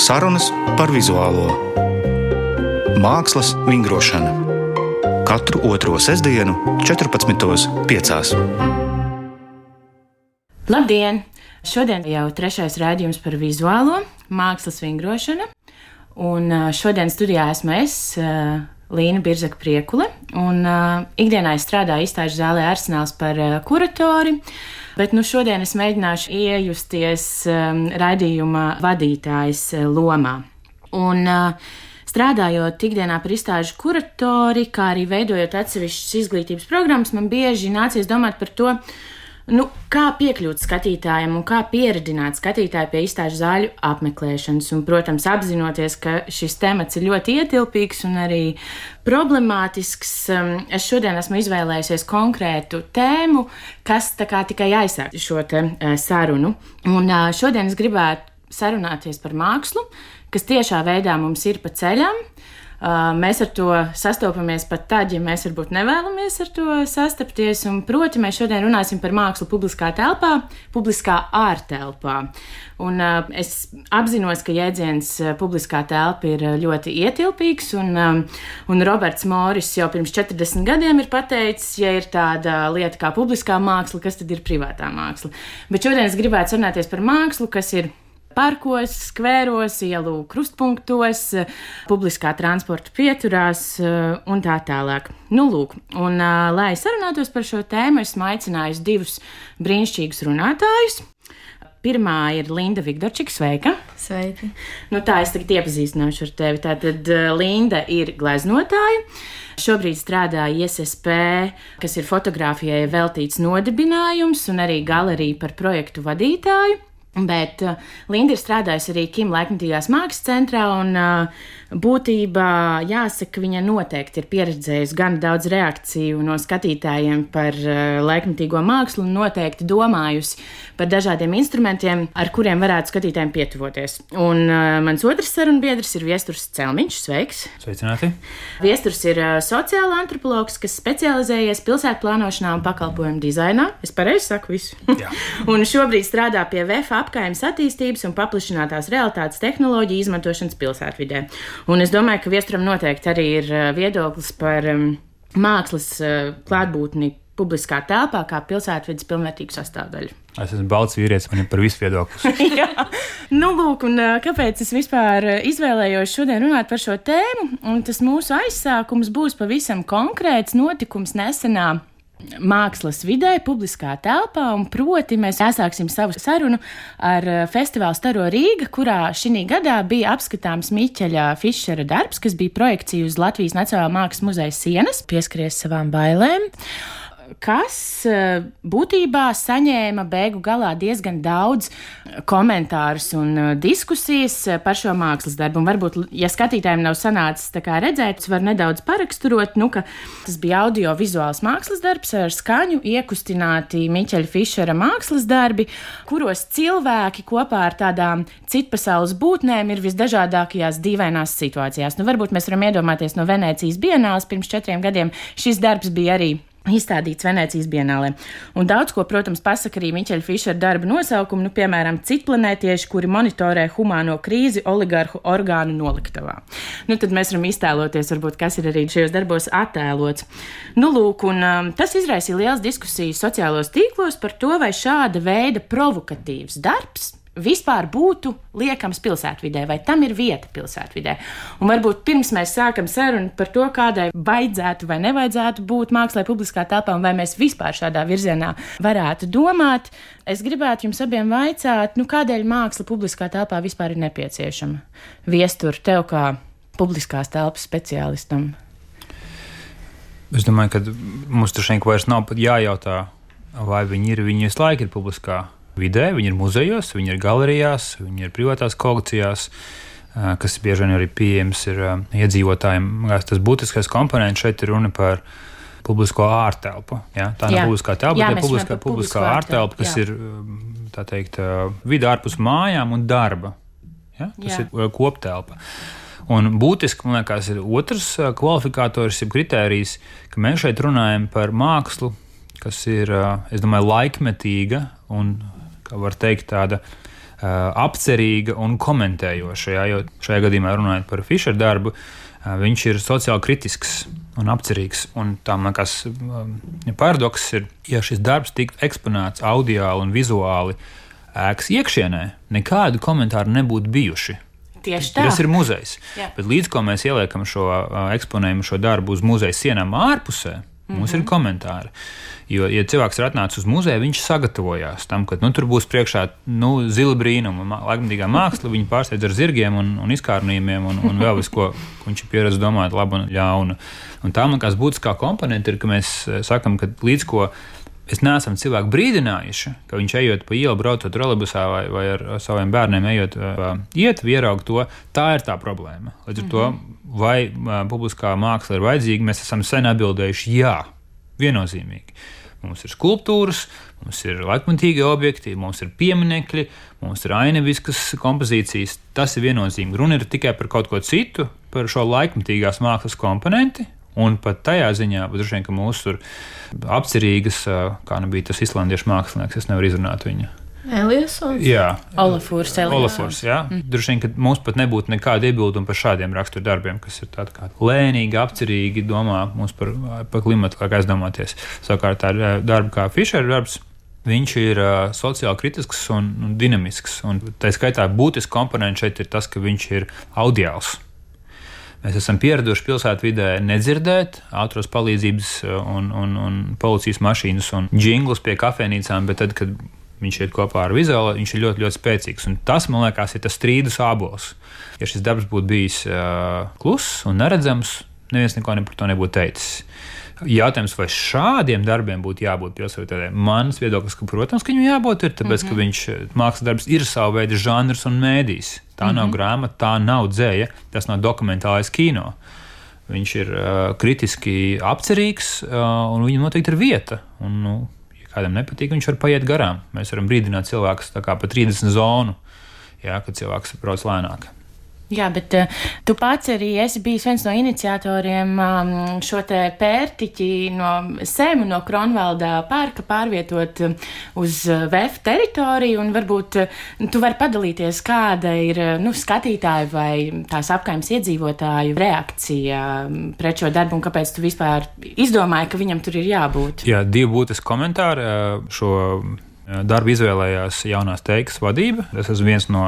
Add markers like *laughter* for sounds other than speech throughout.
Sarunas par vizuālo mākslas vingrošanu. Katru otro sestdienu, 14.5. Labdien! Šodien jau trešais raidījums par vizuālo mākslas vingrošanu. Un šodien studijā esmu es, Līna Birzaka Priekule. Un ikdienā es strādāju izstāžu zālē Arsenāls par kuratori. Bet nu, šodien es mēģināšu iejusties um, raidījuma vadītājas lomā. Un, uh, Strādājot ikdienā par izstāžu kuratori, kā arī veidojot atsevišķas izglītības programmas, man bieži nācies domāt par to, nu, kā piekļūt skatītājiem un kā pieredzināt skatītāju pie izstāžu zāļu apmeklēšanas. Un, protams, apzinoties, ka šis temats ir ļoti ietilpīgs un arī problemātisks, um, es šodien esmu izvēlējusies konkrētu tēmu, kas kā, tikai aizsāk šo te, uh, sarunu. Un uh, šodien es gribētu sarunāties par mākslu, kas tiešā veidā mums ir pa ceļam. Uh, mēs ar to sastopamies pat tad, ja mēs varbūt nevēlamies ar to sastapties. Un, proti, mēs šodien runāsim par mākslu publiskā telpā, publiskā ārtelpā. Un, uh, es apzinos, ka jēdziens uh, publiskā telpa ir ļoti ietilpīgs, un, um, un Roberts Moris jau pirms 40 gadiem ir pateicis, ja ir tāda lieta kā publiskā māksla, kas tad ir privātā māksla. Bet šodien es gribētu sarunāties par mākslu, kas ir parkos, skvēros, ielu krustpunktos, publiskā transporta pieturās eh, un tā tālāk. Nu, lūk, un, eh, lai sarunātos par šo tēmu, esmu aicinājusi divus brīnišķīgus runātājus. Pirmā ir Linda Vigdorčika. Sveika! Sveiki! Nu, tā es tagad iepazīstināšu ar tevi. Tātad eh, Linda ir gleznotāja. Šobrīd strādā ISSP, kas ir fotografijai veltīts nodibinājums, un arī galerija par projektu vadītāju. Bet uh, Linda ir strādājusi arī Kim laikmatīgās mākslas centrā, un uh, būtībā jāsaka, viņa noteikti ir pieredzējusi gan daudz reakciju no skatītājiem par uh, laikmatīgo mākslu, un noteikti domājusi par dažādiem instrumentiem, ar kuriem varētu skatītājiem pietuvoties. Un mans otrs sarunbiedrs ir Viesturs Celmiņš. Sveiks! Sveicināti! Viesturs ir sociāla antropologs, kas specializējies pilsētu plānošanā un pakalpojumu dizainā. Es pareizi saku visu. *laughs* un šobrīd strādā pie VFA apkaimes attīstības un paplašinātās realitātes tehnoloģiju izmantošanas pilsētvidē. Un es domāju, ka viesturam noteikti arī ir uh, viedoklis par um, mākslas uh, klātbūtni publiskā telpā, kā pilsētvidas pilnvērtīgu sastāvdaļu. Es esmu balts vīrietis, man ir par visu viedokli. *laughs* Jā, nu, lūk, un uh, kāpēc es vispār izvēlējos šodien runāt par šo tēmu? Un tas mūsu aizsākums būs pavisam konkrēts notikums nesenā mākslas vidē, publiskā telpā, un proti mēs aizsāksim savu sarunu ar eh, festivālu Staro Rīga, kurā šī gadā bija apskatāms Miķeļa Fišera darbs, kas bija projekcija uz Latvijas Nacionālā mākslas muzeja sienas, pieskaries savām bailēm kas eh, būtībā saņēma beigu galā diezgan daudz komentārus un eh, diskusijas eh, par šo mākslas darbu. Un varbūt, ja skatītājiem nav sanācis redzēt, var nedaudz paraksturot, nu, ka tas bija audio-vizuāls mākslas darbs ar skaņu, iekustināti Miķeļa Fišera mākslas darbi, kuros cilvēki kopā ar tādām citpasaules būtnēm ir visdažādākajās dīvainās situācijās. Nu, varbūt mēs varam iedomāties no Venecijas Bienāles pirms četriem gadiem. Šis darbs bija arī Izstādīts Venecijas Bienālē. Un daudz ko, protams, pasaka arī Miķeļa Fišera darba nosaukumu, nu, piemēram, citplanētieši, kuri monitorē humāno krīzi oligarhu orgānu noliktavā. Nu, tad mēs varam iztēloties, varbūt, kas ir arī šajos darbos attēlots. Nu, lūk, un um, tas izraisīja liels diskusijas sociālos tīklos par to, vai šāda veida provokatīvs darbs vispār būtu liekams pilsētvidē, vai tam ir vieta pilsētvidē. Un varbūt pirms mēs sākam sarunu par to, kādai vajadzētu vai nevajadzētu būt mākslā publiskā telpā, vai mēs vispār šādā virzienā varētu domāt, es gribētu jums abiem vaicāt, nu, kādēļ māksla publiskā telpā vispār ir nepieciešama? Viestur tev kā publiskās telpas speciālistam. Es domāju, ka mums tur šeit vairs nav pat jājautā, vai viņi ir, viņi visu laiku ir publiskā vidē, viņi ir muzejos, viņi ir galerijās, viņi ir privātās kolekcijās kas bieži vien arī pieejams ir iedzīvotājiem. Tas būtiskais komponents šeit ir runa par publisko ārtelpu. Ja? Tā nav publiskā telpa, bet publiskā, publiskā ārtelpa, kas jā. ir tā teikt, vidi ārpus mājām un darba. Ja? Tas jā. ir koptelpa. Un būtiski, man liekas, ir otrs kvalifikators, jeb kritērijs, ka mēs šeit runājam par mākslu, kas ir, es domāju, laikmetīga un var teikt, tāda apcerīga un komentējoša. Jā, jo šajā gadījumā runājot par Fischeru darbu, viņš ir sociāli kritisks un apcerīgs. Un tā man liekas, ja paradoks ir, ja šis darbs tiktu eksponēts audiāli un vizuāli ēkas iekšienē, nekādu komentāru nebūtu bijuši. Tieši tā. Tas ir muzejs. Jā. Bet līdz ko mēs ieliekam šo eksponējumu, šo darbu uz muzeja sienām ārpusē, mums mm -hmm. ir komentāri. Jo, ja cilvēks ir atnācis uz muzeju, viņš sagatavojās tam, ka nu, tur būs priekšā nu, zila brīnuma, laikmatīgā māksla. Viņa pārsteidz ar zirgiem un, un izkārnījumiem un, un vēl visu, ko viņš ir pieredzējis domāt, labu un ļaunu. Un tā, man liekas, būtiskā komponente ir, ka mēs sakam, ka līdz ko Mēs neesam cilvēku brīdinājuši, ka viņš ejot pa ielu, braucot trolebusā vai, vai ar saviem bērniem, ejot uh, iet, ieraugt to. Tā ir tā problēma. Līdz ar mm -hmm. to, mhm. Vai publiskā māksla ir vajadzīga, mēs esam sen atbildējuši jā, viennozīmīgi. Mums ir skulptūras, mums ir laikmatīgie objekti, mums ir pieminekļi, mums ir ainavas kompozīcijas. Tas ir viennozīmīgi. Runa ir tikai par kaut ko citu, par šo laikmatīgās mākslas komponenti, Un pat tajā ziņā, droši vien, ka mūsu apcerīgas, kā nu bija tas islandiešu mākslinieks, es nevaru izrunāt viņu. Eliasons? Jā, Olafurs. Olafurs jā. Mm. Droši vien, ka mums pat nebūtu nekāda iebilduma par šādiem raksturdarbiem, kas ir tādi kā lēnīgi, apcerīgi, domā mums par, par klimatu, kā aizdomāties. Savukārt tā ir darba kā Fischera darbs. Viņš ir uh, sociāli kritisks un, un dinamisks. Un tā skaitā būtisks komponents šeit ir tas, ka viņš ir audiāls. Mēs esam pieraduši pilsētvidē nedzirdēt ātros palīdzības uh, un, un, un policijas mašīnas un jinglus pie kafejnīcām, bet tad, kad viņš iet kopā ar vizuālu, viņš ir ļoti, ļoti spēcīgs. Un tas, man liekas, ir tas strīdus abols. Ja šis darbs būtu bijis uh, kluss un neredzams, neviens neko ne par to nebūtu teicis. Jautājums, vai šādiem darbiem būtu jābūt pilsētā? Mans viedoklis, ka, protams, ka viņam jābūt, ir tāpēc, mm -hmm. ka mhm. viņš uh, mākslas darbs ir sava veida žanrs un mēdījis. Tā mm -hmm. nav mhm. grāmata, tā nav dzēja, tas nav dokumentālais kino. Viņš ir uh, kritiski apcerīgs, uh, un viņam noteikti ir vieta. Un, nu, kādam nepatīk, viņš var paiet garām. Mēs varam brīdināt cilvēkus pa 30 zonu, jā, kad cilvēks brauc lēnāk. Jā, bet uh, tu pats arī esi bijis viens no iniciatoriem um, šo te pērtiķi no Sēmu, no Kronvalda parka pārvietot um, uz uh, VF teritoriju, un varbūt uh, tu vari padalīties, kāda ir nu, skatītāju vai tās apkaimes iedzīvotāju reakcija um, pret šo darbu, un kāpēc tu vispār izdomāji, ka viņam tur ir jābūt? Jā, divi būtiski komentāri šo darbu izvēlējās jaunās teikas vadība. Es esmu viens no,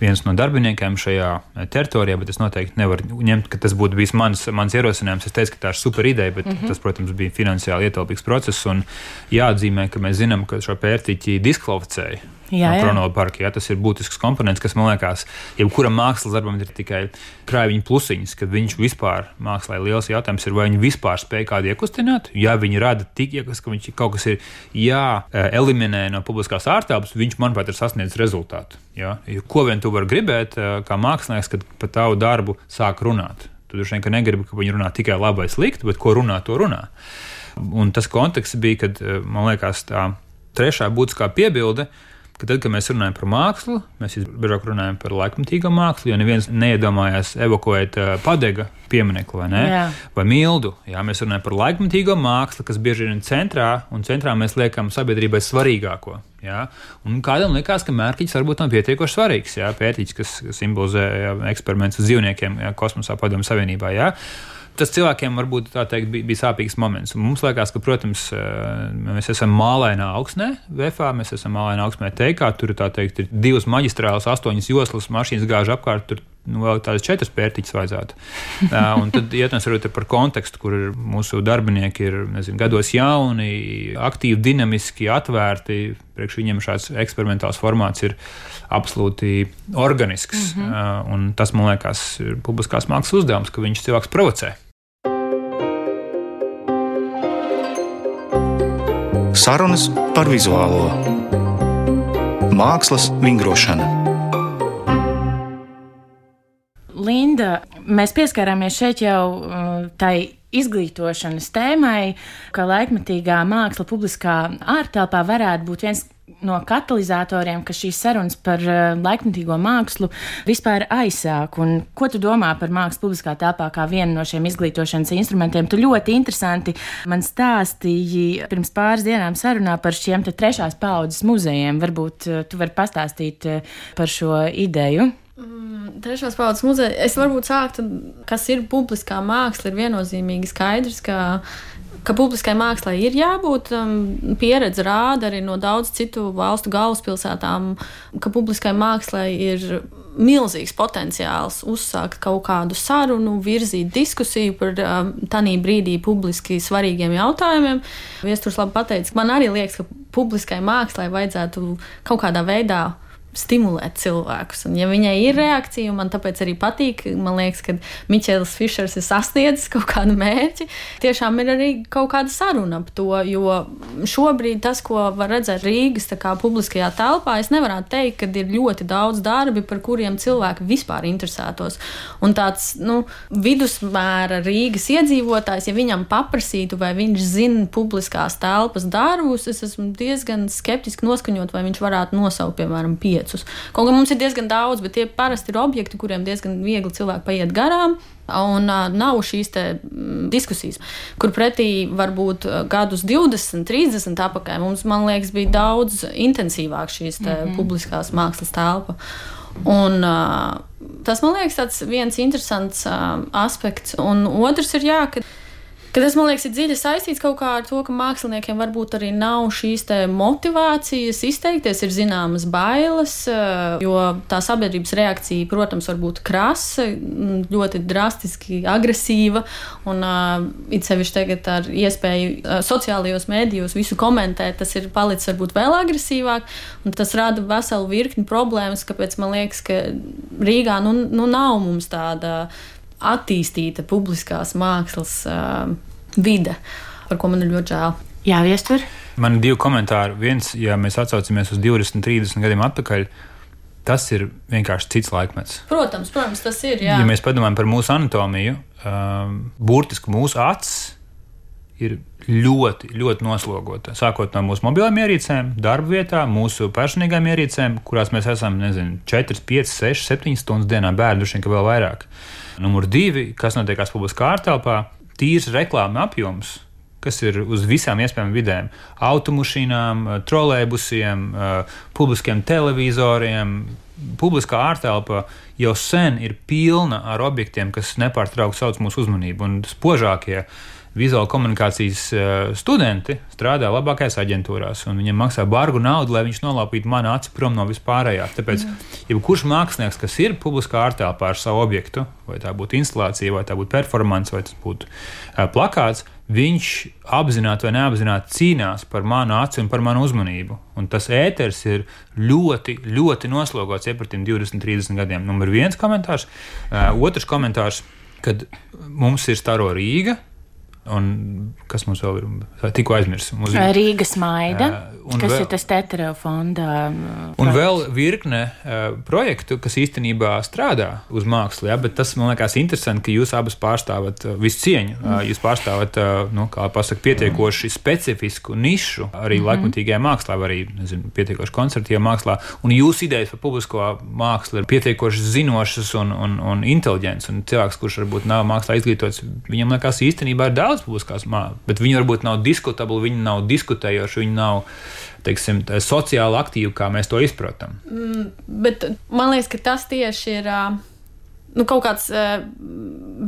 viens no darbiniekiem šajā teritorijā, bet es noteikti nevaru ņemt, ka tas būtu bijis mans, mans ierosinājums. Es teicu, ka tā ir super ideja, bet mm -hmm. tas, protams, bija finansiāli ietilpīgs process. Un jāatzīmē, ka mēs zinām, ka šo pērtiķi diskvalificēja jā, no Kronolda parka. Jā, tas ir būtisks komponents, kas man liekas, jebkuram mākslas darbam ir tikai krājiņa plusiņas, kad viņš vispār mākslā ir liels jautājums, ir, vai viņi vispār spēj kādu iekustināt. Ja viņi rada tik iekas, ka viņš kaut kas ir jāeliminē no publiskās ārtelpas, viņš, manuprāt, ir sasniedzis rezultātu. Jā. Ko vien tu vari gribēt, kā mākslinieks, kad par tavu darbu sāk runāt? Tu droši vien negribi, ka viņi runā tikai labi vai slikti, bet ko runā, to runā. Un tas konteksts bija, kad man liekas, tā trešā būtiskā piebilde ir ka tad, kad mēs runājam par mākslu, mēs biežāk runājam par laikmatīgo mākslu, jo neviens neiedomājās evakuēt padega pieminiektu vai, ne, vai mildu. Jā, mēs runājam par laikmatīgo mākslu, kas bieži ir centrā, un centrā mēs liekam sabiedrībai svarīgāko. Jā. Un kādam likās, ka mērķis varbūt nav pietiekoši svarīgs. Jā, pētīts, kas simbolizē jā, eksperiments uz dzīvniekiem jā, kosmosā, padomju savienībā. Jā tas cilvēkiem varbūt teikt, bija, bija sāpīgs moments. Un mums liekas, ka, protams, eh, mēs esam mālainā augsnē, VFā, mēs esam mālainā augsnē teikā. Tur teikt, ir divas maģistrālas, astoņas joslas, mašīnas gāž apkārt. Tur nu, vēl tādas četras pērtiķis vajadzētu. *laughs* uh, un tad ietnes varbūt par kontekstu, kur mūsu darbinieki ir nezinu, gados jauni, aktīvi, dinamiski, atvērti. Priekš viņiem šāds eksperimentāls formāts ir absolūti organisks. Mm -hmm. uh, un tas, man liekas, ir publiskās mākslas uzdevums, ka viņš cilvēks provocē. Sarunas par vizuālo mākslas vingrošanu. Linda, mēs pieskārāmies šeit jau uh, tai izglītošanas tēmai, ka laikmetīgā māksla publiskā ārtelpā varētu būt viens no katalizatoriem, ka šīs sarunas par uh, laikmatīgo mākslu vispār aizsāk. Un ko tu domā par mākslu publiskā telpā kā vienu no šiem izglītošanas instrumentiem? Tu ļoti interesanti man stāstīji pirms pāris dienām sarunā par šiem trešās paudzes muzejiem. Varbūt uh, tu vari pastāstīt par šo ideju. Mm, trešās paudzes muzeja. Es varbūt sāktu, kas ir publiskā māksla, ir viennozīmīgi skaidrs, ka ka publiskai mākslai ir jābūt. Um, pieredze rāda arī no daudz citu valstu galvaspilsētām, ka publiskai mākslai ir milzīgs potenciāls uzsākt kaut kādu sarunu, virzīt diskusiju par um, tādā brīdī publiski svarīgiem jautājumiem. Viesturs labi pateica, man arī liekas, ka publiskai mākslai vajadzētu kaut kādā veidā stimulēt cilvēkus. Un, ja viņai ir reakcija, un man tāpēc arī patīk, man liekas, ka Miķels Fišers ir sasniedzis kaut kādu mērķi, tiešām ir arī kaut kāda saruna ap to. Jo šobrīd tas, ko var redzēt Rīgas kā, publiskajā telpā, es nevaru teikt, ka ir ļoti daudz darbi, par kuriem cilvēki vispār interesētos. Un tāds nu, vidusmēra Rīgas iedzīvotājs, ja viņam paprasītu, vai viņš zina publiskās telpas darbus, es esmu diezgan skeptiski noskaņot, vai viņš varētu nosaukt, piemēram, pieeja piecus. Kaut gan mums ir diezgan daudz, bet tie parasti ir objekti, kuriem diezgan viegli cilvēki paiet garām. Un nav šīs te, m, diskusijas, kur pretī varbūt gadus 20, 30 apakaļ mums, man liekas, bija daudz intensīvāk šīs mm -hmm. publiskās mākslas telpa. Un, tas man liekas viens interesants aspekts. Un otrs ir, jā, ka Ka tas, man liekas, ir dziļi saistīts kaut kā ar to, ka māksliniekiem varbūt arī nav šīs motivācijas izteikties, ir zināmas bailes, eh, jo tā sabiedrības reakcija, protams, var būt krasa, ļoti drastiski agresīva, un uh, it sevišķi tagad ar iespēju uh, sociālajos mēdījos visu komentēt, tas ir palicis varbūt vēl agresīvāk, un tas rada veselu virkni problēmas, kāpēc man liekas, ka Rīgā nu, nu nav mums tāda attīstīta publiskās mākslas uh, vide, par ko man ir ļoti žēl. Jā, viestur. Man ir divi komentāri. Viens, ja mēs atcaucamies uz 20, 30 gadiem atpakaļ, tas ir vienkārši cits laikmets. Protams, protams tas ir. Jā. Ja mēs padomājam par mūsu anatomiju, um, burtiski mūsu acis ir ļoti, ļoti noslogota. Sākot no mūsu mobilām ierīcēm, darba vietā, mūsu personīgām ierīcēm, kurās mēs esam nezinu, 4, 5, 6, 7 stundas dienā, bērnu vien vēl vairāk. Numur divi, kas notiekās publiskā ārtelpā, tīrs reklāmas apjoms. Kas ir uz visām iespējamām vidēm - automašīnām, trolēļbusiem, publiskiem televizoriem. Publiskā ārtelpa jau sen ir pilna ar objektiem, kas nepārtraukti sauc mūsu uzmanību. Un spožākie vizuāla komunikācijas studenti strādā labākajās aģentūrās, un viņiem maksā bargu naudu, lai viņš nolaupītu manu aci prom no vispārējā. Tāpēc, ja kurš mākslinieks, kas ir publiskā ārtelpā ar savu objektu, vai tā būtu instalācija, vai tā būtu performance, vai tas būtu plakāts, viņš apzināti vai neapzināti cīnās par manu aci un par manu uzmanību. Un tas ēters ir ļoti, ļoti noslogots iepratim 20, 30 gadiem. Numur viens komentārs. Uh, otrs komentārs, kad mums ir staro Rīga, Un kas mums vēl ir? Tikko aizmirsu. Rīgas maida, uh, kas vēl, ir tas tetra fonda. Un vēl virkne uh, projektu, kas īstenībā strādā uz mākslu, ja, bet tas man liekas interesanti, ka jūs abas pārstāvat uh, visu cieņu. Uh, jūs pārstāvat, uh, nu, kā pasaka, pietiekoši specifisku nišu arī mm laikmatīgajā mākslā, arī, nezinu, pietiekoši koncertīvā mākslā. Un jūsu idejas par publisko mākslu ir pietiekoši zinošas un, un, un inteliģents. Un cilvēks, kurš varbūt nav mākslā izglītots, viņam liekas īstenībā ir daudz daudz publiskās mākslas, bet viņi varbūt nav diskutabli, viņi nav diskutējoši, viņi nav teiksim, sociāli aktīvi, kā mēs to izprotam. Mm, bet man liekas, ka tas tieši ir. Uh nu, kaut kāds uh,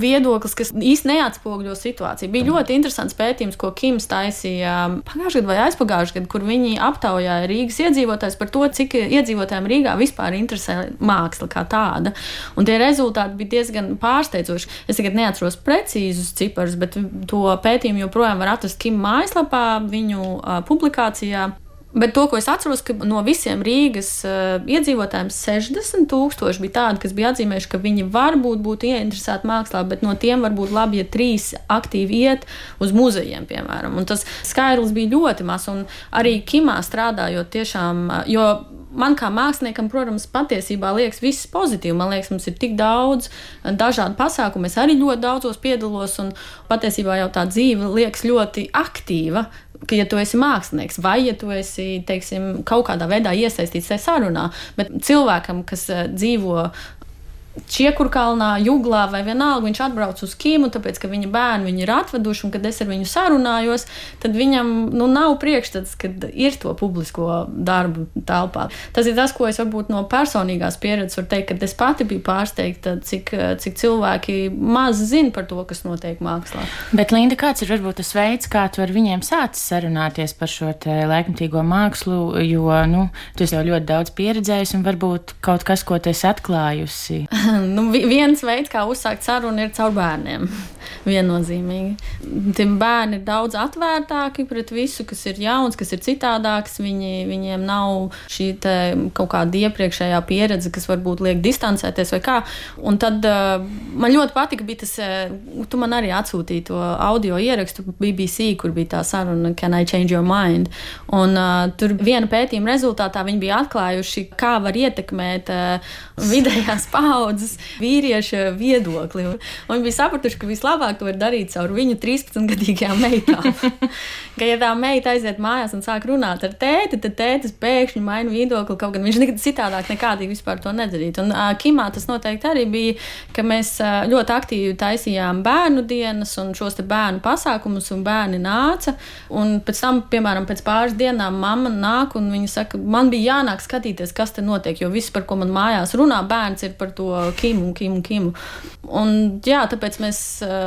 viedoklis, kas īstenībā neatspoguļo situāciju. Bija ļoti interesants pētījums, ko Kims taisīja pagājušajā gadā vai aizpagājušajā gadā, kur viņi aptaujāja Rīgas iedzīvotājus par to, cik iedzīvotājiem Rīgā vispār interesē māksla kā tāda. Un tie rezultāti bija diezgan pārsteidzoši. Es tagad neatceros precīzus ciparus, bet to pētījumu joprojām var atrast Kim mājaslapā, viņu uh, publikācijā. Bet to, ko es atceros, ka no visiem Rīgas uh, iedzīvotājiem 60 tūkstoši bija tādi, kas bija atzīmējuši, ka viņi varbūt būtu ieinteresēti mākslā, bet no tiem varbūt labi, ja trīs aktīvi iet uz muzejiem, piemēram. Un tas skaidrs bija ļoti mazs. Un arī Kimā strādājot, tiešām, jo man kā māksliniekam, protams, patiesībā liekas viss pozitīvi. Man liekas, mums ir tik daudz dažādu pasākumu. Es arī ļoti daudzos piedalos, un patiesībā jau tā dzīve liekas ļoti aktīva. Ka, ja tu esi mākslinieks, vai ja tu esi teiksim, kaut kādā veidā iesaistīts tajā sarunā, bet cilvēkam, kas uh, dzīvo Čiekurkalnā, Juglā vai vienalga, viņš atbrauc uz Kīmu, tāpēc, ka viņa bērni viņu ir atveduši, un kad es ar viņu sarunājos, tad viņam nu, nav priekšstats, ka ir to publisko darbu telpā. Tas ir tas, ko es varbūt no personīgās pieredzes varu teikt, kad es pati biju pārsteigta, cik, cik cilvēki maz zina par to, kas notiek mākslā. Bet, Linda, kāds ir varbūt tas veids, kā tu ar viņiem sācis sarunāties par šo laikmatīgo mākslu, jo, nu, tu jau ļoti daudz pieredzējis un varbūt kaut kas, ko tu esi atklājusi? *laughs* *laughs* nu, viens veids, kā uzsākt sarunu, ir caur bērniem. Viennozīmīgi. Tie bērni ir daudz atvērtāki pret visu, kas ir jauns, kas ir citādāks. Viņi, viņiem nav šī kaut kāda iepriekšējā pieredze, kas varbūt liek distancēties vai kā. Un tad uh, man ļoti patika, bija tas, uh, tu man arī atsūtīji to audio ierakstu BBC, kur bija tā saruna Can I change your mind? Un uh, tur viena pētījuma rezultātā viņi bija atklājuši, kā var ietekmēt uh, vidējās paudzes vīrieša viedokli. Un viņi bija sapratuši, ka vislabāk to var darīt caur viņu 13-gadīgajām meitām. *laughs* ka, ja tā meita aiziet mājās un sāk runāt ar tēti, tad tētis pēkšņi maina viedokli, kaut gan viņš nekad citādāk nekādīgi vispār to nedarītu. Un uh, Kimā tas noteikti arī bija, ka mēs uh, ļoti aktīvi taisījām bērnu dienas un šos bērnu pasākumus, un bērni nāca. Un pēc tam, piemēram, pēc pāris dienām mamma nāk un viņa saka, man bija jānāk skatīties, kas te notiek, jo viss, par ko man mājās runā, bērns ir par to Kimu un Kimu un Kimu. Un, jā, tāpēc mēs uh,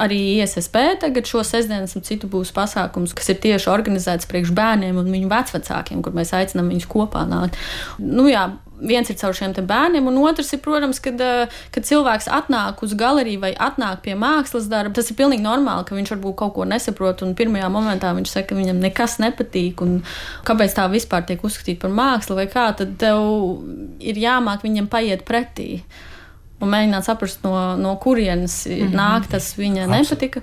arī ISSP tagad šo sestdienu un citu būs pasākums, kas ir tieši organizēts priekš bērniem un viņu vecvecākiem, kur mēs aicinām viņus kopā nākt. Nu, jā, viens ir caur šiem bērniem, un otrs ir, protams, kad, eh, kad cilvēks atnāk uz galeriju vai atnāk pie mākslas darba. Tas ir pilnīgi normāli, ka viņš varbūt kaut ko nesaprot, un pirmajā momentā viņš saka, ka viņam nekas nepatīk, un kāpēc tā vispār tiek uzskatīta par mākslu vai kā, tad tev ir jāmāk viņam paiet pretī un mēģināt saprast, no, no kurienes mm -hmm. nāk tas viņa Absolut. nepatika.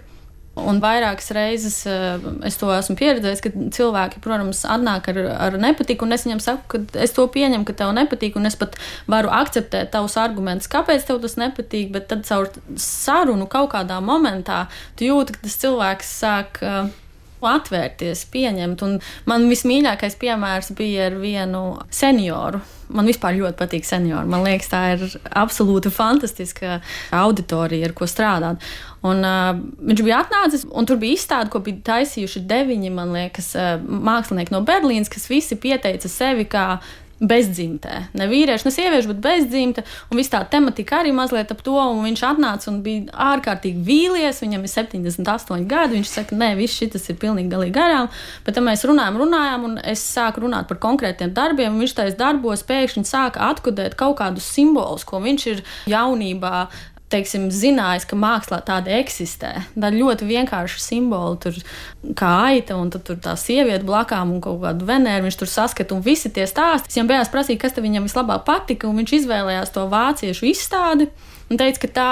Un vairākas reizes uh, es to esmu pieredzējis, ka cilvēki, protams, atnāk ar, ar nepatiku, un es viņam saku, ka es to pieņemu, ka tev nepatīk, un es pat varu akceptēt tavus argumentus, kāpēc tev tas nepatīk, bet tad caur sarunu kaut kādā momentā tu jūti, ka tas cilvēks sāk. Uh, atvērties, pieņemt. Un man vismīļākais piemērs bija ar vienu senioru. Man vispār ļoti patīk seniori. Man liekas, tā ir absolūti fantastiska auditorija, ar ko strādāt. Un, uh, viņš bija atnācis, un tur bija izstāde, ko bija taisījuši deviņi, liekas, uh, mākslinieki no Berlīnas, kas visi pieteica sevi kā bezdzimtē. Ne vīrieši, ne sievieši, bet bezdzimte. Un viss tā tematika arī mazliet ap to. Viņš atnāca un bija ārkārtīgi vīlies. Viņam ir 78 gadi. Viņš saka, nē, viss šis ir pilnīgi galīgi garām. Bet tad mēs runājam, runājam, un es sāku runāt par konkrētiem darbiem. Viņš tajos darbos pēkšņi sāka atkodēt kaut kādus simbolus, ko viņš ir jaunībā teiksim, zinājis, ka mākslā tāda eksistē. Tā ļoti vienkārša simbola, tur kā aita, un tur tā sieviete blakām un kaut kādu venēru viņš tur saskata, un visi tie stāsti. Viņam beigās prasīju, kas viņam vislabāk patika, un viņš izvēlējās to vāciešu izstādi un teica, ka tā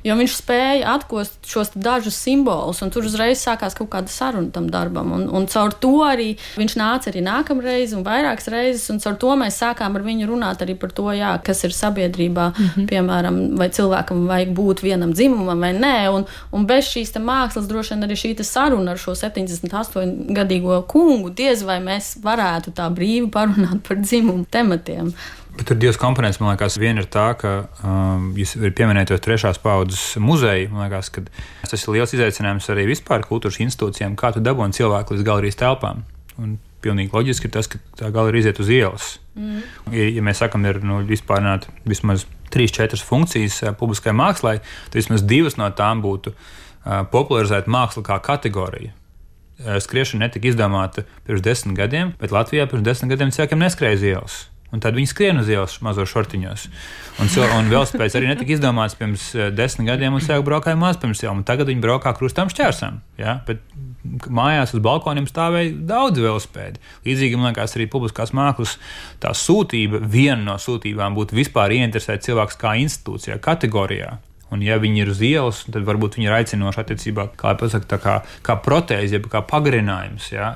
Jo viņš spēja atkost šos dažus simbolus, un tur uzreiz sākās kaut kāda saruna tam darbam. Un, un caur to arī viņš nāca arī nākamreiz, un vairākas reizes, un caur to mēs sākām ar viņu runāt arī par to, jā, kas ir sabiedrībā, mm -hmm. piemēram, vai cilvēkam vajag būt vienam dzimumam vai nē. Un, un bez šīs mākslas droši vien arī šī saruna ar šo 78 gadīgo kungu diez vai mēs varētu tā brīvi parunāt par dzimumu tematiem. Bet tur ir divas komponentes. Man liekas, viena ir tā, ka um, jūs pieminējat tos trešās paudzes muzeju. Man liekas, ka tas ir liels izaicinājums arī vispār kultūras institūcijām, kā tu dabūni cilvēku līdz galerijas telpām. Un pilnīgi loģiski ir tas, ka tā galerija iziet uz ielas. Mm. Ja, ja mēs sakām, ir nu, vispār vismaz trīs, četras funkcijas uh, publiskai mākslai, tad vismaz divas no tām būtu uh, popularizēt mākslu kā kategoriju. Uh, skriešana netika izdomāta pirms desmit gadiem, bet Latvijā pirms desmit gadiem cilvēkiem neskrēja uz ielas. Un tad viņi skrien uz ielas mazo šortiņos. Un, un velospēds arī netika izdomāts pirms uh, desmit gadiem, un cilvēki braukāja maz pirms jau. Tagad viņi braukā krustām šķērsām. Ja? Bet mājās uz balkoniem stāvēja daudz velospēdu. Līdzīgi man liekas, arī publiskās mākslas tā sūtība, viena no sūtībām būtu vispār ieinteresēt cilvēku kā institūcijā, kategorijā. Un, ja viņi ir uz ielas, tad varbūt viņi ir aicinoši attiecībā, kā pasaka, kā, kā protēze, jeb kā pagarinājums. Ja?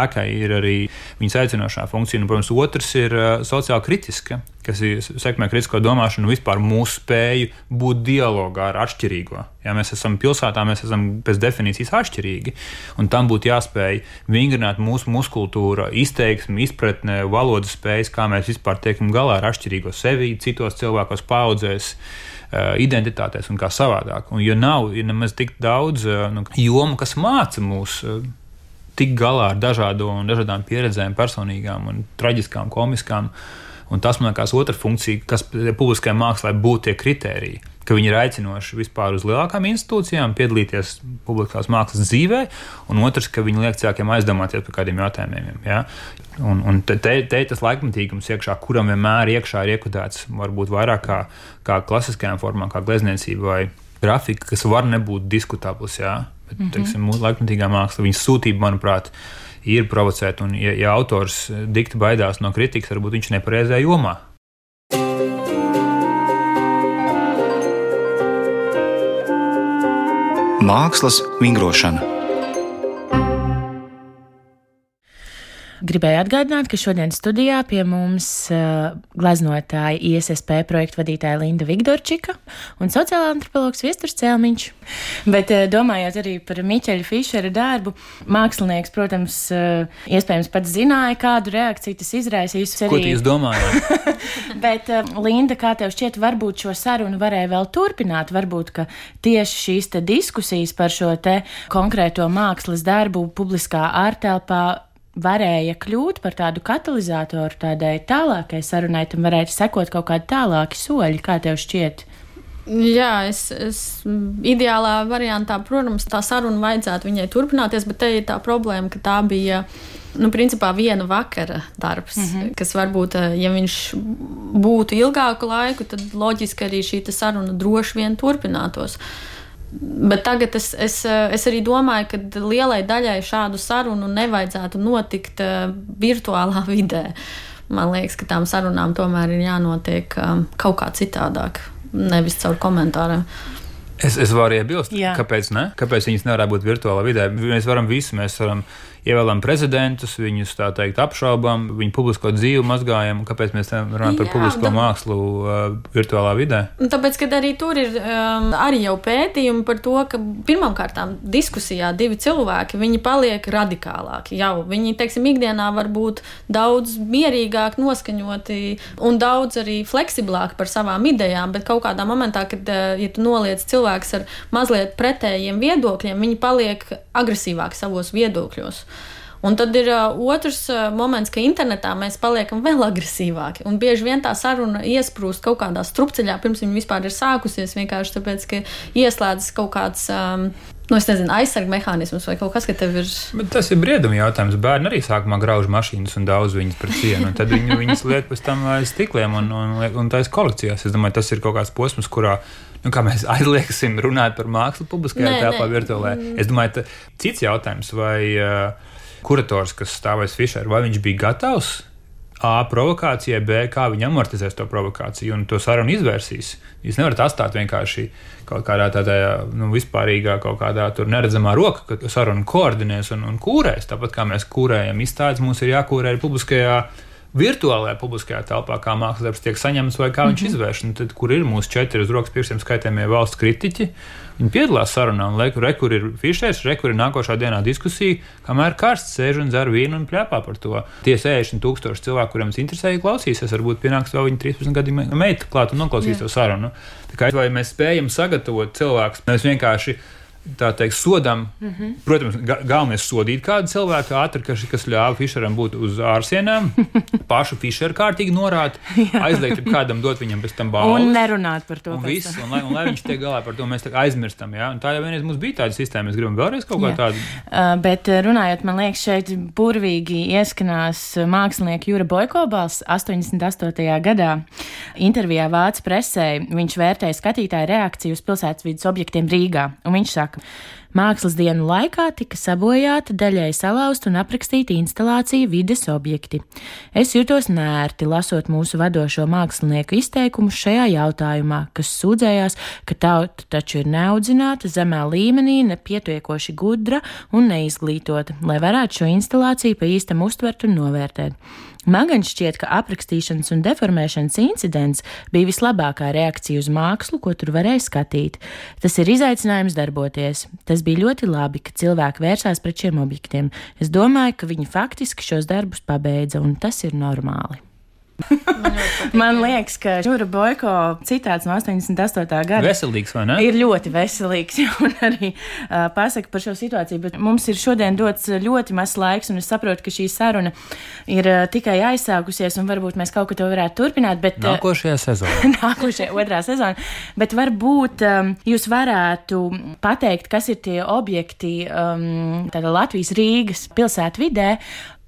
Ēkai ir arī viņas aicinošā funkcija. Un, protams, otrs ir sociāli kritiska, kas sekmē kritisko domāšanu un vispār mūsu spēju būt dialogā ar atšķirīgo. Ja mēs esam pilsētā, mēs esam pēc definīcijas atšķirīgi, un tam būtu jāspēj vingrināt mūsu muskultūra, izteiksme, izpratne, valodas spējas, kā mēs vispār tiekam galā ar atšķirīgo sevi, citos cilvēkos, paudzēs. Eh, identitātēs un kā savādāk. Un, ja nav ja nemaz tik daudz eh, nu, jomu, kas māca mūs eh, tik galā ar dažādo un dažādām pieredzēm, personīgām un traģiskām, komiskām. Un tas, man liekas, otra funkcija, kas publiskajai mākslā būtu tie kritēriji ka viņi ir aicinoši vispār uz lielākām institūcijām piedalīties publiskās mākslas dzīvē, un otrs, ka viņi liek cilvēkiem aizdomāties par kādiem jautājumiem. Ja? Un, un te, te, te tas laikmatīgums iekšā, kuram vienmēr iekšā ir iekudēts, varbūt vairāk kā, kā klasiskajām formām, kā glezniecība vai grafika, kas var nebūt diskutabls. Ja? Bet, mm -hmm. teiksim, laikmatīgā māksla, viņas sūtība, manuprāt, ir provocēta. Un, ja, ja autors dikti baidās no kritikas, varbūt viņš nepareizajā jomā Mākslas vingrošana. Gribēju atgādināt, ka šodien studijā pie mums uh, gleznotāja ISSP projektu vadītāja Linda Vigdorčika un sociālā antropologs Viesturs Cēlmiņš. Bet uh, domājot arī par Miķeļa Fišera darbu, mākslinieks, protams, uh, iespējams pats zināja, kādu reakciju tas izraisīs. Arī... Ko jūs domājat? *laughs* Bet, uh, Linda, kā tev šķiet, varbūt šo sarunu varēja vēl turpināt, varbūt, tieši šīs diskusijas par šo te konkrēto mākslas darbu publiskā ārtelpā varēja kļūt par tādu katalizatoru tādai tālākai sarunai, tam varētu sekot kaut kādi tālāki soļi, kā tev šķiet? Jā, es, es ideālā variantā, protams, tā saruna vajadzētu viņai turpināties, bet te ir tā problēma, ka tā bija. Nu, principā viena vakara darbs, mm -hmm. kas varbūt, ja viņš būtu ilgāku laiku, tad loģiski arī šī saruna droši vien turpinātos. Uh, Bet tagad es, es, es arī domāju, ka lielai daļai šādu sarunu nevajadzētu notikt uh, virtuālā *laughs* vidē. Man liekas, ka tām sarunām tomēr ir jānotiek um, kaut kā citādāk, nevis caur komentāriem. Es, es varu iebilst, Jā. kāpēc ne? Kāpēc viņas nevar būt virtuālā vidē? Mēs varam visu, mēs varam ievēlam prezidentus, viņus tā teikt apšaubām, viņu publisko dzīvi mazgājam. Kāpēc mēs runājam par Jā, publisko da... mākslu uh, virtuālā vidē? Tāpēc, ka arī tur ir um, arī jau pētījumi par to, ka pirmkārt diskusijā divi cilvēki paliek radikālāki. Jau viņi, teiksim, ikdienā var būt daudz mierīgāk noskaņoti un daudz arī fleksiblāki par savām idejām, bet kaut kādā momentā, kad uh, ja tu noliec cilvēks ar mazliet pretējiem viedokļiem, viņi paliek agresīvāki savos viedokļos. Un tad ir uh, otrs uh, moments, ka internetā mēs paliekam vēl agresīvāki. Un bieži vien tā saruna iesprūst kaut kādā strupceļā, pirms viņa vispār ir sākusies. Vienkārši tāpēc, ka ieslēdzas kaut kāds. Um, Nu, es nezinu, aizsardzības mehānisms vai kaut kas, kas tev ir. Bet tas ir brieduma jautājums. Bērni arī sākumā grauž mašīnas un daudz viņas par cienu. Tad viņi viņas liek pēc tam aiz stikliem un, un, un, un taisa kolekcijās. Es domāju, tas ir kaut kāds posms, kurā nu, mēs aizlieksim runāt par mākslu publiskajā telpā, virtuālā. Es domāju, ka cits jautājums, vai uh, kurators, kas stāvēs Fišerā, vai viņš bija gatavs A provokācijai, B kā viņi amortizēs to provokāciju un to sarunu izvērsīs. Jūs nevarat atstāt vienkārši kaut kādā tādā nu, vispārīgā, kaut kādā tur neredzamā roka, ka sarunu koordinēs un, un kūrēs. Tāpat kā mēs kūrējam izstādes, mums ir jākūrē arī publiskajā virtuālajā publiskajā telpā, kā mākslas darbs tiek saņemts vai kā mm -hmm. viņš izvērš. Un tad, kur ir mūsu četri uz rokas pirkstiem skaitāmie valsts kritiķi, viņi piedalās sarunā, un re, re, kur ir fišers, re, kur ir nākošā dienā diskusija, kamēr karsts sēž un dzer vīnu un plēpā par to. Tie 60 tūkstoši cilvēku, kuriem tas interesē, klausīsies, varbūt pienāks vēl viņa 13 gadu meita klāt un noklausīs Jā. to sarunu. Tā kā vai mēs spējam sagatavot cilvēkus, mēs vienkārši tā teikt, sodam. Mm -hmm. Protams, ga galvenais sodīt kādu cilvēku ātri, kas, kas ļāva Fischeram būt uz ārsienām, *laughs* pašu Fischeru kārtīgi norādīt, aizliegt kādam dot viņam pēc tam balvu. Un nerunāt par to. Un, viss, un, lai, un lai viņš tiek galā par to, mēs aizmirstam. Ja? Un tā jau vienreiz mums bija tāda sistēma, mēs gribam vēlreiz kaut kā tādu. Uh, bet runājot, man liekas, šeit burvīgi ieskanās mākslinieka Jūra Boikobals 88. gadā. Intervijā Vācu presē viņš vērtēja skatītāju reakciju uz pilsētas vidas objektiem Rīgā. Un viņš saka, saka, Mākslas dienu laikā tika sabojāta, daļai salauzta un aprakstīta instalācija vides objekti. Es jutos nērti, lasot mūsu vadošo mākslinieku izteikumus šajā jautājumā, kas sūdzējās, ka tauta taču ir neaudzināta, zemā līmenī, nepietiekoši gudra un neizglītota, lai varētu šo instalāciju pa īstam uztvert un novērtēt. Man gan šķiet, ka aprakstīšanas un deformēšanas incidents bija vislabākā reakcija uz mākslu, ko tur varēja skatīt. Tas ir izaicinājums darboties. Tas bija ļoti labi, ka cilvēki vērsās pret šiem objektiem. Es domāju, ka viņi faktiski šos darbus pabeidza, un tas ir normāli. *laughs* Man liekas, ka Žura Boiko citāts no 88. gada Veselīgs, vai ne? ir ļoti veselīgs. *laughs* Un arī uh, pasaka par šo situāciju. Bet mums ir šodien dots ļoti maz laiks, un es saprotu, ka šī saruna ir uh, tikai aizsākusies, un varbūt mēs kaut ko to varētu turpināt. Bet, uh, Nākošajā sezonā. *laughs* nākošajā otrā sezona. Bet varbūt um, jūs varētu pateikt, kas ir tie objekti um, Latvijas Rīgas pilsētvidē,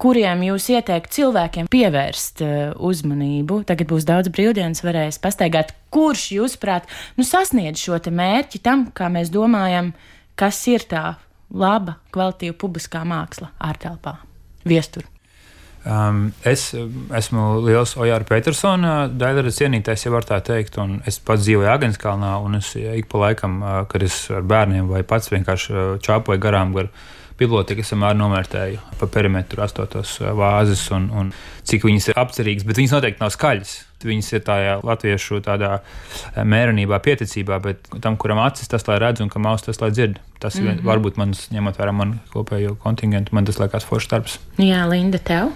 kuriem jūs ieteiktu cilvēkiem pievērst uh, uzmanību. Tagad būs daudz brīvdienas, varēs pastaigāt, kurš, jūsuprāt, nu, sasniedz šo mērķi tam, kā mēs domājam, kas ir tā laba, kvalitīva publiskā māksla ārtelpā, viestur. Um, es esmu liels Ojāra Petersona daļradas cienītājs, ja var tā teikt, un es pats dzīvoju Agenskalnā, un es ik pa laikam, uh, kad es ar bērniem vai pats vienkārši čāpoju garām gar bibliotēku, es vienmēr novērtēju pa perimetru astotos uh, vāzes un, un cik viņas ir apcerīgas, bet viņas noteikti nav skaļas. Viņas ir tādā latviešu tādā mērenībā, pieticībā, bet tam, kuram acis tas, lai redz, un kam auss tas, lai dzird. Tas mm -hmm. varbūt man, ņemot vērā manu kopējo kontingentu, man tas liekas foršs darbs. Jā, Linda, tev?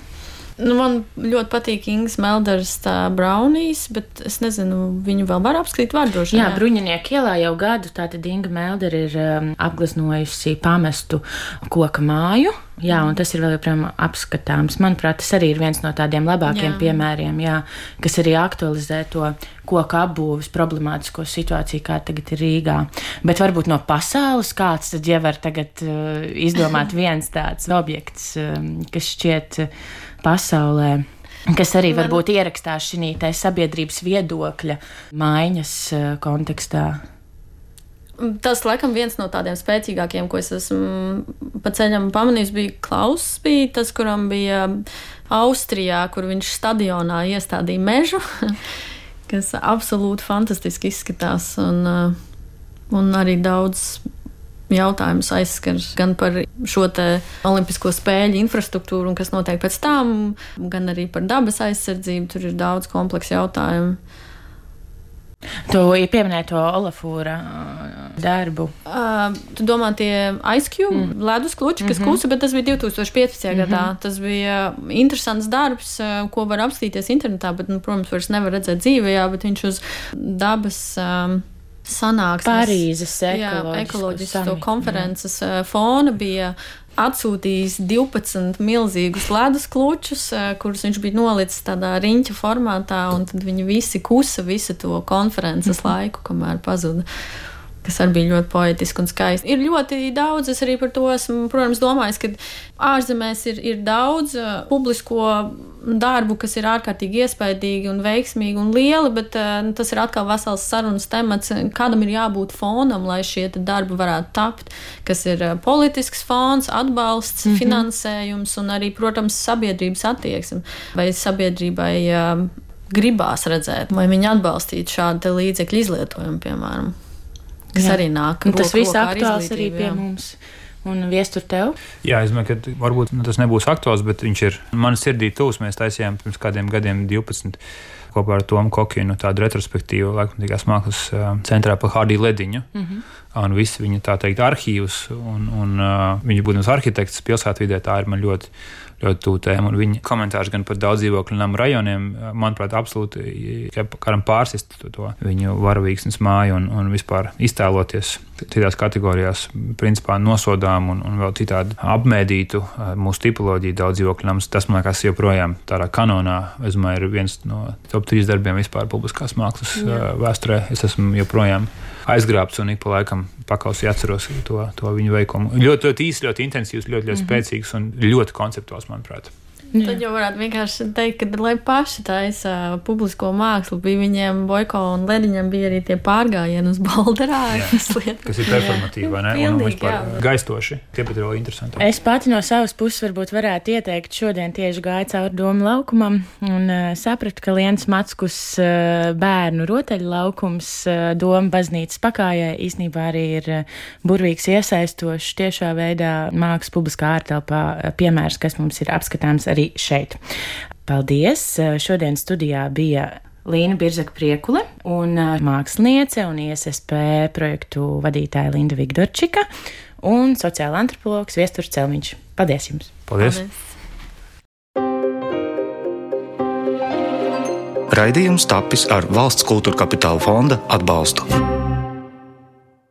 Nu, man ļoti patīk Ingas Melders braunīs, bet es nezinu, viņu vēl var apskatīt vārdošanā. Jā, Bruņinieku ielā jau gadu tātad Inga Melder ir um, apgleznojusi pamestu koka māju. Jā, un tas ir vēl joprojām apskatāms. Manuprāt, tas arī ir viens no tādiem labākiem jā. piemēriem, jā, kas arī aktualizē to koku apbūves problemātisko situāciju, kā tagad ir Rīgā. Bet varbūt no pasaules kāds tad jau var tagad uh, izdomāt *laughs* viens tāds objekts, um, kas šķiet. Uh, pasaulē. Kas arī var būt ierakstās šī sabiedrības viedokļa maiņas eh, kontekstā. Tas, laikam, viens no tādiem spēcīgākiem, ko es esmu pa ceļam pamanījis, bija Klauss, bija tas, kuram bija Austrijā, kur viņš stadionā iestādīja mežu, *laughs* kas absolūti fantastiski izskatās. Un, eh, un arī daudz jautājums aizskars gan par šo olimpisko spēļu infrastruktūru un kas notiek pēc tam, gan arī par dabas aizsardzību. Tur ir daudz kompleksu jautājumu. Tu pieminēji to Olafūra darbu. Uh, tu domā, tie aizkļuvi, mm. ledus kluči, kas mm -hmm. kusa, bet tas bija 2015. Mm -hmm. gadā. Tas bija interesants darbs, ko var apstīties internetā, bet, nu, protams, vairs nevar redzēt dzīvē, bet viņš uz dabas. Um, sanāksmes. Parīzes ekoloģisko konferences jā. fona bija atsūtījis 12 milzīgus ledus klučus, kurus viņš bija nolicis tādā riņķa formātā, un tad viņi visi kusa visu to konferences mhm. laiku, kamēr pazuda kas arī bija ļoti poetiski un skaisti. Ir ļoti daudz, es arī par to esmu, protams, domājis, ka ārzemēs ir, ir daudz uh, publisko darbu, kas ir ārkārtīgi iespaidīgi un veiksmīgi un lieli, bet uh, tas ir atkal vesels sarunas temats, kādam ir jābūt fonam, lai šie darbi varētu tapt, kas ir uh, politisks fons, atbalsts, mm -hmm. finansējums un arī, protams, sabiedrības attieksme vai sabiedrībai. Gribās redzēt, vai viņi atbalstītu šādu līdzekļu izlietojumu, piemēram kas jā. arī nāk. Un tas viss aktuāls arī pie jā. mums. Un viestur tev? Jā, es domāju, ka varbūt nu, tas nebūs aktuāls, bet viņš ir man sirdī tūs. Mēs taisījām pirms kādiem gadiem 12 kopā ar Tomu Kokinu tādu retrospektīvu laikmatīgās mākslas centrā pa Hārdī Lediņu. Mm -hmm. Un visi viņa tā teikt arhīvus, un, un uh, viņa būdams arhitekts pilsētvidē, tā ir man ļoti ļoti tuvu tēma. Viņa komentārs gan par daudz dzīvokļu namu rajoniem, manuprāt, absolūti karam pārsist to, to viņu varavīksnes māju un, un vispār iztēloties citās kategorijās, principā nosodām un, un vēl citādi apmēdītu mūsu tipoloģiju daudz dzīvokļu namus. Tas, man liekas, joprojām tādā kanonā, es domāju, ir viens no top trīs darbiem vispār publiskās mākslas Jā. vēsturē. Es esmu joprojām aizgrābts un ik pa laikam pakausī atceros to, to viņu veikumu. Ļoti, ļoti īsts, ļoti intensīvs, ļoti, ļoti mm -hmm. spēcīgs un ļoti konceptuāls, manuprāt. Jā. Tad jau varētu vienkārši teikt, ka, lai paši taisa publisko mākslu, bija viņiem Boiko un Lediņam bija arī tie pārgājieni uz Balderā. Kas ir performatīvi, vai ne? Un vispār gaistoši. Tie pat ir vēl interesanti. Es pati no savas puses varbūt varētu ieteikt šodien tieši gāju cauri domu laukumam un uh, sapratu, ka Liens Matskus uh, bērnu rotaļu laukums uh, doma baznīcas pakājai īstenībā arī ir uh, burvīgs iesaistošs tiešā veidā mākslas publiskā ārtelpā uh, piemērs, kas mums ir apskatāms arī šeit. Paldies! Šodien studijā bija Līna Birzaka Priekule un māksliniece un ISSP projektu vadītāja Linda Vigdorčika un sociāla antropologs Viesturs Celmiņš. Paldies jums! Paldies! Paldies. Raidījums tapis ar valsts kultūra kapitāla fonda atbalstu.